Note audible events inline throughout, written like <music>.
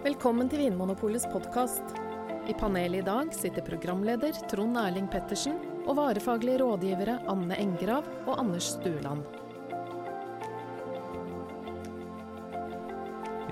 Velkommen til Vinmonopolets podkast. I panelet i dag sitter programleder Trond Erling Pettersen og varefaglige rådgivere Anne Engrav og Anders Stueland.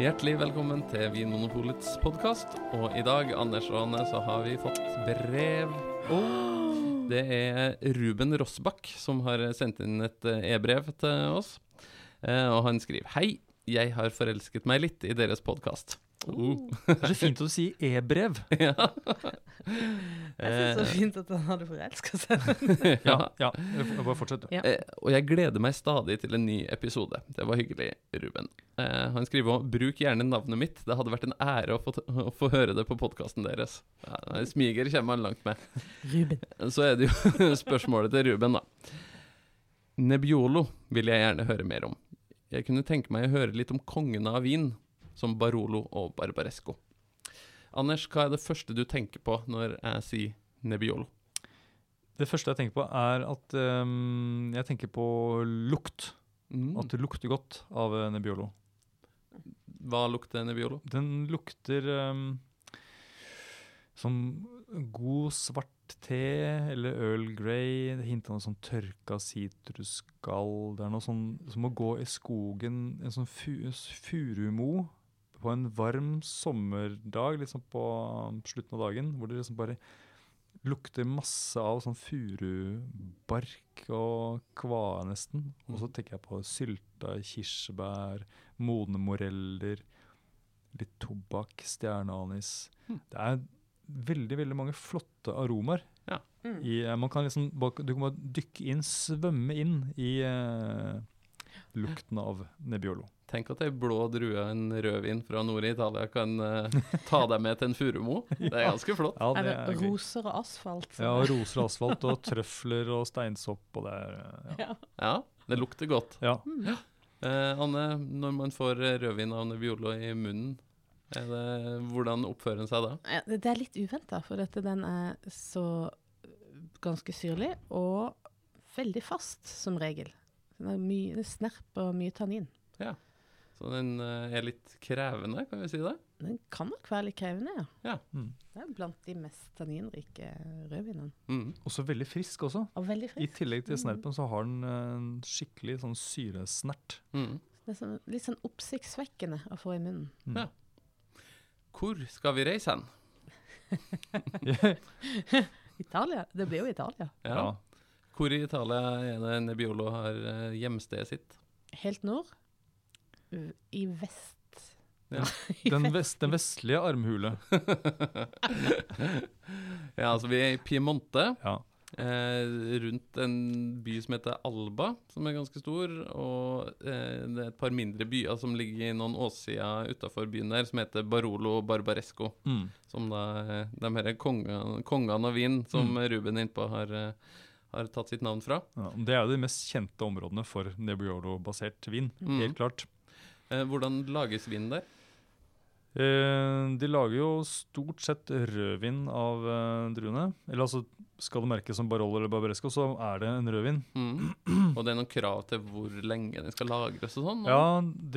Hjertelig velkommen til Vinmonopolets podkast. Og i dag, Anders og Anne, så har vi fått brev. <gasps> Det er Ruben Rossbakk som har sendt inn et eh, e-brev til oss. Eh, Og han skriver Hei, jeg har forelsket meg litt i deres podkast. Uh. Det er så fint å si e-brev. <laughs> ja. Jeg syns det var fint at han hadde forelska seg. <laughs> Ja, ja. Bare fortsett. Ja. Eh, og jeg gleder meg stadig til en ny episode. Det var hyggelig, Ruben. Eh, han skriver òg 'Bruk gjerne navnet mitt'. Det hadde vært en ære å få, å få høre det på podkasten deres. Ja, smiger kommer han langt med. Ruben. Så er det jo <laughs> spørsmålet til Ruben, da. Nebbiolo vil jeg gjerne høre mer om. Jeg kunne tenke meg å høre litt om kongen av vin, som Barolo og Barbaresco. Anders, hva er det første du tenker på når jeg sier Nebbiolo? Det første jeg tenker på, er at um, jeg tenker på lukt. Mm. At det lukter godt av eh, Nebbiolo. Hva lukter Nebbiolo? Den lukter um, som god svart te eller Earl Grey. Det hinter noe sånn tørka sitrusskall. Det er noe sånn som å gå i skogen, en sånn fu furumo på en varm sommerdag, liksom på slutten av dagen, hvor det liksom bare lukter masse av sånn furubark og kvae nesten. Og så tenker jeg på sylta kirsebær, modne moreller, litt tobakk, stjerneanis. Hmm. Det er veldig, veldig mange flotte aromaer. Mm. I, eh, man kan liksom, du kan bare dykke inn, svømme inn i eh, lukten av Nebbiolo. Tenk at ei blå drue, en rødvin fra nord i Italia, kan uh, ta deg med til en furumo. Det er ganske flott. Ja, det er roser og asfalt? Ja, er- roser og asfalt og trøfler og steinsopp og det er ja. ja. Ja, det lukter godt. ja. Mm. Eh, Anne, når man får rødvin av Nebbiolo i munnen, er det, hvordan oppfører den seg da? Det det er litt uventa, for dette, den er så ganske syrlig og veldig fast, som regel. Den er mye er snerp og mye tannin. Så den eh, er litt krevende, kan vi si det? Den kan nok være litt krevende, ja. Ja. Mm. Det er blant de mest tanninrike rødvinene. Mm. Også veldig frisk også. Og veldig I tillegg til Mm. snerpen så har den eh, en skikkelig sånn syresnert. Mm. Det er sånn, litt sånn oppsiktsvekkende å få i munnen. Mm. Ja. Hvor skal vi reise hen? <laughs> Italia? Det blir jo Italia. Ja. Ja. Hvor i Italia er det Nebbiolo har eh, hjemstedet sitt? Helt nord. I vest. Ja. Den, vest. den vestlige armhule. ja, altså vi er i Piemonte, Ja. eh, rundt en by som heter Alba, som er ganske stor, og eh, det er et par mindre byer som ligger i noen åssider utafor byen der, som heter Barolo og Barbaresco. Mm. Som da er de her kongene, kongene av vin som Mm. Ruben innpå har, eh, har tatt sitt navn fra. Ja, det er jo de mest kjente områdene for Nebbiolo-basert vin. Mm. Helt klart. Eh, hvordan lages vin der? Eh, de lager jo stort sett rødvin av eh, druene. Eller altså, skal det merkes som Barolo eller Barbaresco, så er det en rødvin. Mm. <clears throat> Og det er noen krav til hvor lenge den skal lagres og sånn? Ja,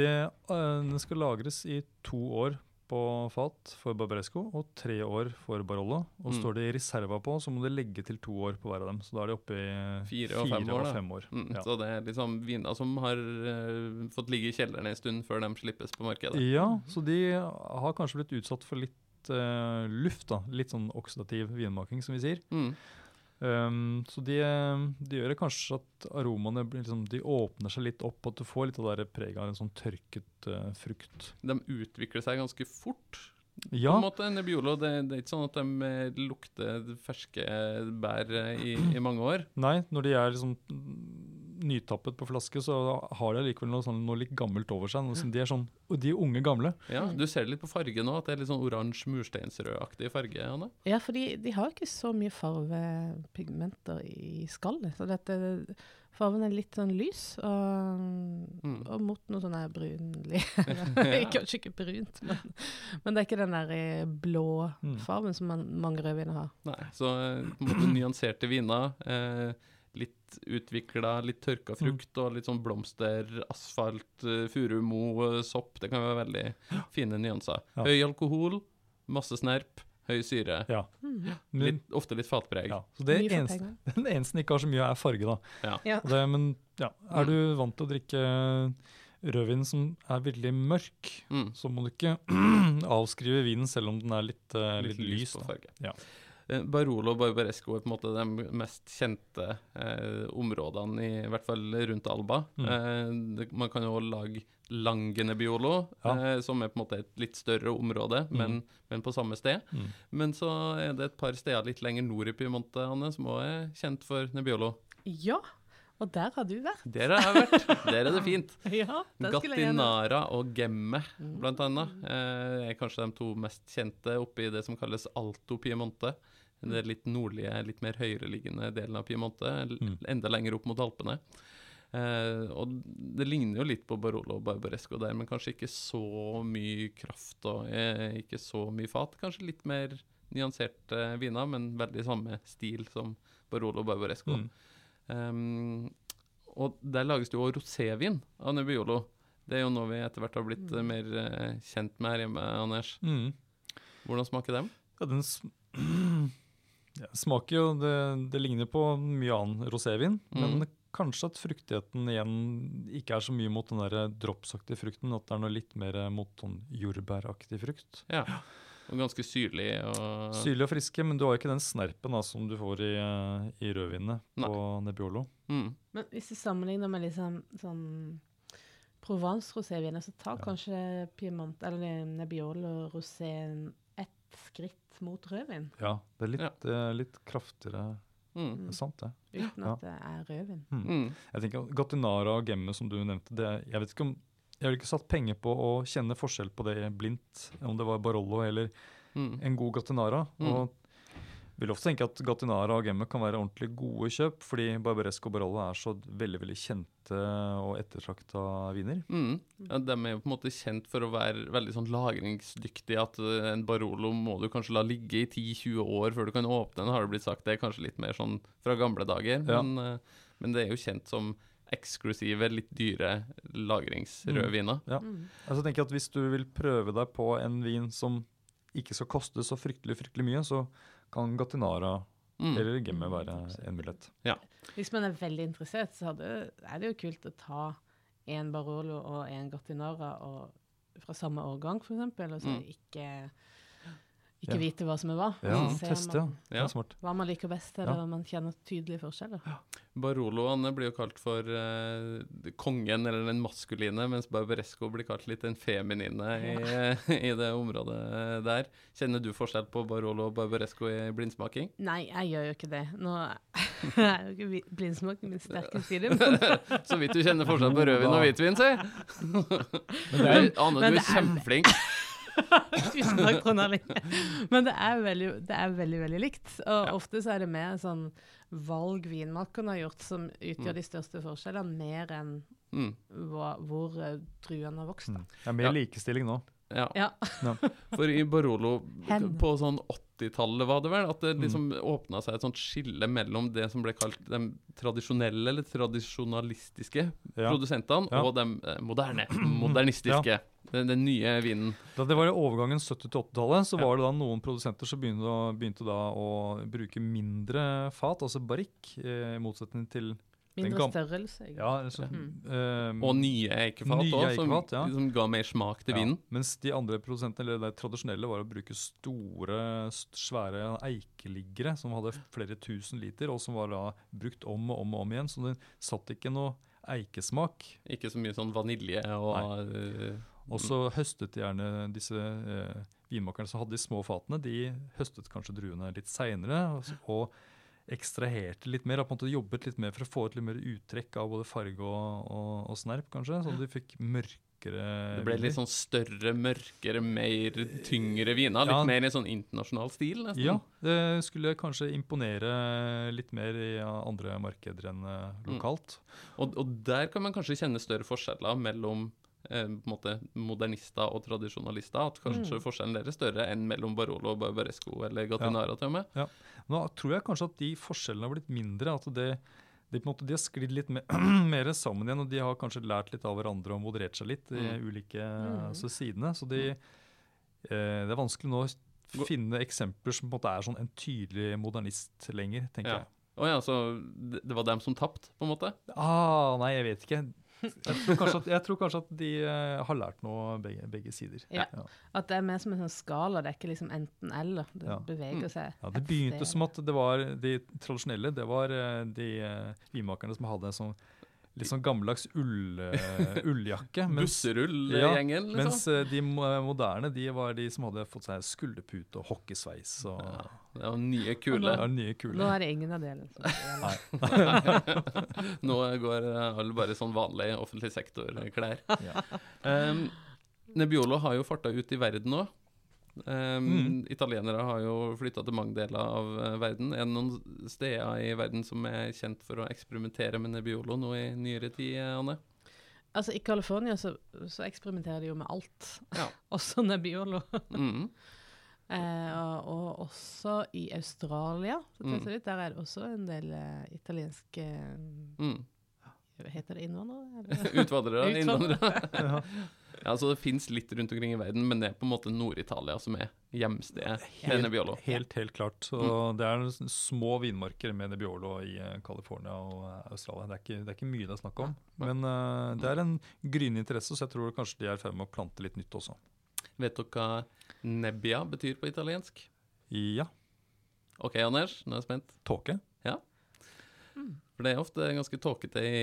det, den skal lagres i to år på fat for Barbaresco og tre år for Barolo. Og Mm. står det i reserva på, så må du legge til to år på hver av dem. Så da er de oppe i Fire og fem år, Og fem år. Mm, Ja. Så det er liksom viner som har uh, fått ligge i kjelleren en stund før de slippes på markedet. Ja, så de har kanskje blitt utsatt for litt uh, luft, da. Litt sånn oksidativ vinmaking, som vi sier. Mm. Um, så de, de gjør kanskje at aromaene liksom, de åpner seg litt opp, og at du får litt av det preget av en sånn tørket uh, frukt. De utvikler seg ganske fort. Ja, På en måte, Nebbiolo, det, det er ikke sånn at de eh, lukter ferske bær eh, i, i mange år. nei, når de er liksom nytappet på flaske, så har det likevel noe, sånn, noe litt gammelt over seg. Noe, de er sånn, og de er unge gamle. Ja, Du ser det litt på fargen nå, at det er litt sånn oransje mursteinsrødaktig farge. Anne. Ja, for de, de har ikke så mye farvepigmenter i skallet. Så dette, farven er litt sånn lys, og, Mm. og mot noe sånn her brunlig. <laughs> <laughs> Kanskje ikke brunt, men, men det er ikke den der eh, blå Mm. farven som man, mange rødviner har. Nei, så eh, på en måte nyanserte viner. Eh, litt utvikla, litt tørka frukt og litt sånn blomster, asfalt, eh, furu, mo, eh, sopp. Det kan være veldig <gasps> fine nyanser. Ja. Høy alkohol, masse snerp, høy syre. Ja. Mm. Litt, ofte litt fatpreg. ja. Så det eneste, <laughs> den eneste den ikke har så mye, er farge, da. Det, men ja, er du vant til å drikke rødvin som er veldig mørk, Mm. så må du ikke <clears throat> avskrive vinen selv om den er litt, uh, litt, lys. på Da. farge. Ja. Eh, Barolo og Barbaresco er på en måte de mest kjente eh, områdene, i, i hvert fall rundt Alba. Mm. Eh, det, man kan jo lage Langenebiolo, Ja. eh, som er på en måte et litt større område, men, men på samme sted. Mm. Men så er det et par steder litt lenger nord i Piemonte, Anne, som også er kjent for Nebbiolo. ja, og der har du vært. Der har jeg vært. Der er det fint. <laughs> Ja, Gattinara og Gemme, blant annet, eh, er kanskje de to mest kjente oppe i det som kalles Alto Piemonte. Det er litt nordlige, litt mer høyereliggende delen av Piemonte, Mm. enda lenger opp mot Alpene. Eh, og det ligner jo litt på Barolo og Barbaresco der, men kanskje ikke så mye kraft og eh, ikke så mye fat. Kanskje litt mer nyanserte viner, men veldig samme stil som Barolo og Barbaresco. Mm. Um, og der lages det jo rosévin av Nebbiolo. Det er jo noe vi etter hvert har blitt eh, mer eh, kjent med her hjemme, Anders. Mm. Hvordan smaker dem? Ja, den s ja, smaker jo det, det ligner på mye annen rosévin, Mm. men kanskje at fruktigheten igjen ikke er så mye mot den der dropsaktige frukten, at det er noe litt mer mot sånn jordbæraktig frukt. Ja. Og ganske syrlig og Syrlig og friske, men du har ikke den snerpen da, som du får i, eh, i rødvinene på Nebbiolo. Mm. Men hvis du sammenligner med liksom sånn Provence-roséviner, så tar Ja. kanskje Piemont eller Nebbiolo roséen ett skritt mot rødvin, Ja, det er litt, eh, litt kraftigere. Mm. Det er sant, det. uten Ja. at det er rødvin. Mm. Jeg tenker Gatinara Gattinara og Gemme, som du nevnte, det, jeg vet ikke om jeg har ikke satt penger på å kjenne forskjell på det blindt, om det var Barollo eller Mm. en god Gatinara. Mm. Og vil ofte tenke at Gattinara og Gemme kan være ordentlig gode kjøp, fordi Barbaresco og Barollo er så veldig veldig kjente og ettertrakta viner. Mm. Ja, de er jo på en måte kjent for å være veldig sånn lagringsdyktige. At eh, en Barolo må du kanskje la ligge i 10-20 år før du kan åpne den, har det blitt sagt. Det er kanskje litt mer sånn fra gamle dager. Ja. Men, eh, men det er jo kjent som eksklusive, litt dyre lagringsrødviner. Ja. Mm. Altså tenker jeg at Hvis du vil prøve deg på en vin som ikke skal koste så fryktelig fryktelig mye, så kan Gattinara Mm. eller Gemme være en mulighet. Hvis man er veldig interessert, så hadde, er det jo kult å ta en Barolo og en Gattinara og, fra samme årgang, f.eks., og så Mm. ikke, ikke Ja. vite hva som er hva. Ja, teste, ja. man Det Ja. er smart. Hva man liker best, eller Ja. om man kjenner tydelige forskjeller. Baroloene blir jo kalt for uh, kongen, eller den maskuline, mens Barbaresco blir kalt litt den feminine i, <laughs> i det området der. Kjenner du forskjell på Barolo og Barbaresco i blindsmaking? Nei, jeg gjør jo ikke det. Nå <laughs> er jo ikke blindsmaking min sterke side, men <laughs> Så vidt du kjenner forskjell på rødvin og hvitvin, si. det Anne, du er er- kjempeflink. <laughs> Tusen takk, Trond Erling. Men det er veldig, det er veldig, veldig likt. Og Ja. ofte så er det mer sånn valg vinmakerne har gjort som utgjør Mm. de største forskjellene, mer enn Mm, hva, hvor uh, druene har vokst. Da. Mm. Det er mer Ja. likestilling nå. ja. Ja. <laughs> For i Barolo Hen. på sånn 80-tallet var det vel, at det liksom åpna seg et sånt skille mellom det som ble kalt de tradisjonelle eller tradisjonalistiske Ja. produsentene, Ja. og de eh, moderne, modernistiske. Den, den nye vinen. Da det var i overgangen 70- til 80-tallet, så var det da noen produsenter som begynte, begynte da å bruke mindre fat, altså barrikk, eh, i motsetning til Mindre størrelse. egentlig. ja, så, Mm. Um, Og nye eikefat Nye også, som, ja. som ga mer smak til ja, vinen. Mens de andre produsentene, eller de tradisjonelle, var å bruke store, svære eikeliggere som hadde flere tusen liter, og som var da brukt om og om og om igjen. Så det satt ikke noe eikesmak. Ikke så mye sånn vanilje og eh, Og så høstet de gjerne disse eh, vinmakerne som hadde de små fatene, de høstet kanskje druene litt seinere. Og, og ekstraherte litt mer, på en måte jobbet litt mer for å få et litt mer uttrekk av både farge og, og, og snerp, kanskje. Så de fikk mørkere Det ble litt sånn større, mørkere, mer tyngre viner. Litt Ja. mer i sånn internasjonal stil, nesten. Ja, det skulle kanskje imponere litt mer i andre markeder enn lokalt. Mm. lokalt. Og, og der kan man kanskje kjenne større forskjeller mellom eh, på en måte modernister og tradisjonalister. At kanskje Mm. forskjellen deres er større enn mellom Barolo og Barbaresco eller Gattinara til og med. Nå tror jeg kanskje at de forskjellene har blitt mindre. At det, de, på en måte, de har sklidd litt mer, <clears throat> mer sammen igjen, og de har kanskje lært litt av hverandre og moderert seg litt, i Mm. ulike Mm. altså, sidene. Så de, eh, det er vanskelig nå å finne eksempler som på en måte er sånn en tydelig modernist lenger, tenker Ja. jeg. Å ja, så det, det var dem som tapte, på en måte? Ah, nei, jeg vet ikke. Jeg tror kanskje at, jeg tror kanskje at de eh, har lært noe begge, begge sider. Ja. At det er mer som en sånn skala, det er ikke liksom enten-eller. Det Ja. beveger seg. Ja, Det begynte sted. som at det var de tradisjonelle, det var eh, de eh, vinmakerne som hadde en sånn litt sånn gammeldags ull, eh, ulljakke. Busserullgjengen, liksom? Mens eh, de moderne de var de som hadde fått seg skulderpute og hockeysveis. Og, Ja, det var nye, Det kule. var nye kule. Nå er det ingen av delene. som gjelder. <laughs> Nå går eh, alle bare sånn vanlig offentlig sektor-klær. Ja. Um, Nebbiolo har jo farta ut i verden òg. Um, Mm. Italienere har jo flytta til mange deler av eh, verden. Er det noen steder i verden som er kjent for å eksperimentere med Nebbiolo nå i nyere tid, eh, Anne? Altså, I California så, så eksperimenterer de jo med alt. Ja. <laughs> også Nebbiolo. Mm. <laughs> Eh, og, og også i Australia. Så Mm. litt, der er det også en del uh, italienske Mm. Heter det innvandrere? <laughs> Utvandrere. innvandrere. Ja. Så Det fins litt rundt omkring i verden, men det er på en måte Nord-Italia som er hjemstedet til Nebbiolo. helt, helt klart. Så Det er små vinmarker med Nebbiolo i eh, California og eh, Australia. Det er, ikke, det er ikke mye det er snakk om. Men uh, det er en gryende interesse, så jeg tror kanskje de er i ferd med å plante litt nytt også. Vet dere hva nebbia betyr på italiensk? Ja. OK, Anders, nå er jeg spent. Tåke. Ja. For det er ofte ganske tåkete i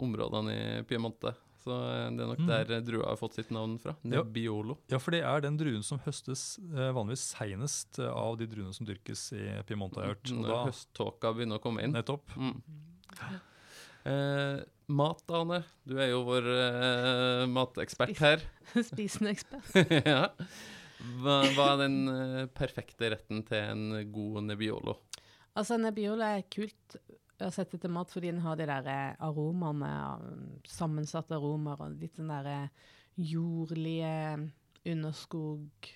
områdene i Piemonte. Så eh, det er nok Mm. der eh, drua har fått sitt navn fra. Nebbiolo. Ja, for det er den druen som høstes eh, vanligvis seinest av de druene som dyrkes i Piemonte. har jeg hørt. Når høsttåka begynner å komme inn. nettopp. Mm. Eh, mat, Ane. Du er jo vår eh, matekspert her. <laughs> Spisende ekspert. <laughs> ja. Hva, hva er den eh, perfekte retten til en god nebbiolo? Altså, Nebbiolo er kult å sette til mat fordi den har de der eh, aromaene, um, sammensatte aromaer og litt den derre jordlige underskog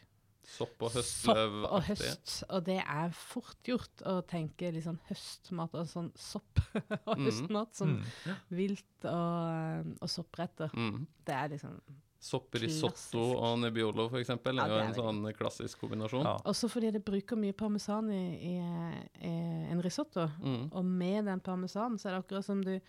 Sopp og høstløv. Sopp og høst. Og det er fort gjort å tenke litt sånn høstmat og sånn sopp <laughs> og Mhm. høstmat som Mm. vilt og, og soppretter. Mm. Det er liksom Sopprisotto Klassisk. og nebbiolo, eksempel, Ja, er jo en sånn klassisk kombinasjon. Ja. Også fordi det bruker mye parmesan i, i, i en risotto. Mm. Og med den parmesanen så er det akkurat som du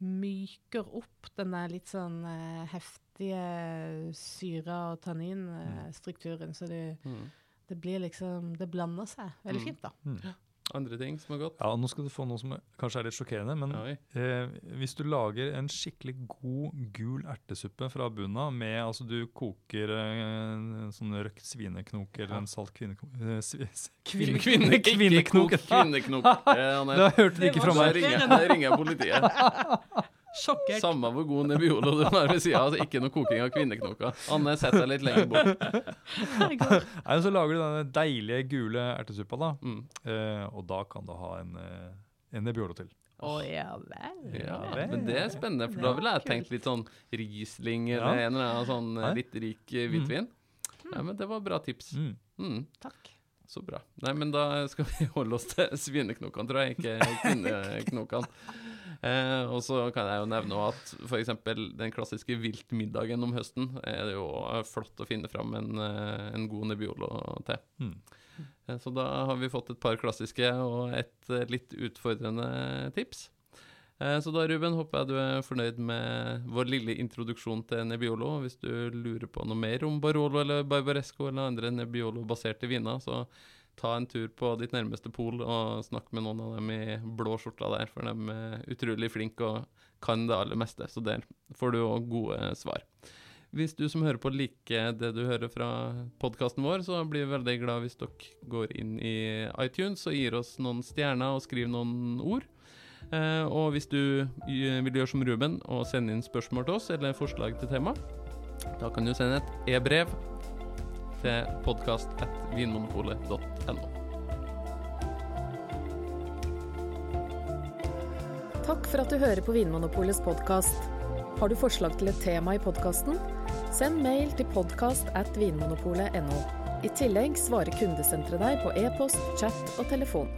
myker opp den der litt sånn eh, heftige syre- og tanninstrukturen. så du, Mm. det blir liksom Det blander seg veldig Mm. fint, da. Mm. Andre ting som er godt? Ja, Nå skal du få noe som kanskje er litt sjokkerende, men eh, hvis du lager en skikkelig god gul ertesuppe fra bunnen av med altså Du koker eh, en sånn røkt svineknok eller Ja. en salt kvinneknok eh, svi- Kvinne, kvinne- kvinne, kvinneknok. kvinneknok. <laughs> er- Da hørte du ikke fra meg. ringer, da ringer jeg politiet. Sjokkert! Samme hvor god nebbiolo du har ved sida av, altså ikke noe koking av kvinneknoker. Anne, sett deg litt lenger bort. <laughs> Nei, Så lager du denne deilige gule ertesuppa, da. Mm. Eh, og da kan du ha en, eh, en nebbiolo til. Å ja vel. Ja, vel. men det er spennende, for da ville jeg tenkt litt sånn Riesling eller Ja. en eller annen sånn eh, Nei. litt rik hvitvin. hvitvin. Nei, men det var bra tips. Mm. Mm, Takk. så bra. Nei, men da skal vi holde oss til svineknokene, tror jeg, ikke kvinneknokene. Eh, og så kan jeg jo nevne at f.eks. den klassiske viltmiddagen om høsten er det jo flott å finne fram en, eh, en god nebbiolo til. Mm. Eh, Så da har vi fått et par klassiske og et eh, litt utfordrende tips. Eh, Så da, Ruben, håper jeg du er fornøyd med vår lille introduksjon til Nebbiolo. Hvis du lurer på noe mer om Barolo eller Barbaresco eller andre Nebbiolo-baserte viner, så ta en tur på ditt nærmeste pol og snakk med noen av dem i blå skjorta der, for de er utrolig flinke og kan det aller meste. Så der får du òg gode svar. Hvis du som hører på liker det du hører fra podkasten vår, så blir vi veldig glad hvis dere går inn i iTunes og gir oss noen stjerner og skriver noen ord. Eh, og hvis du vil gjøre som Ruben og sende inn spørsmål til oss eller forslag til tema, da kan du sende et e-brev til podkast.vinmonopolet.no. Takk for at du hører på Vinmonopolets podkast. Har du forslag til et tema i podkasten? Send mail til podkast. I tillegg svarer kundesenteret deg på e-post, chat og telefon.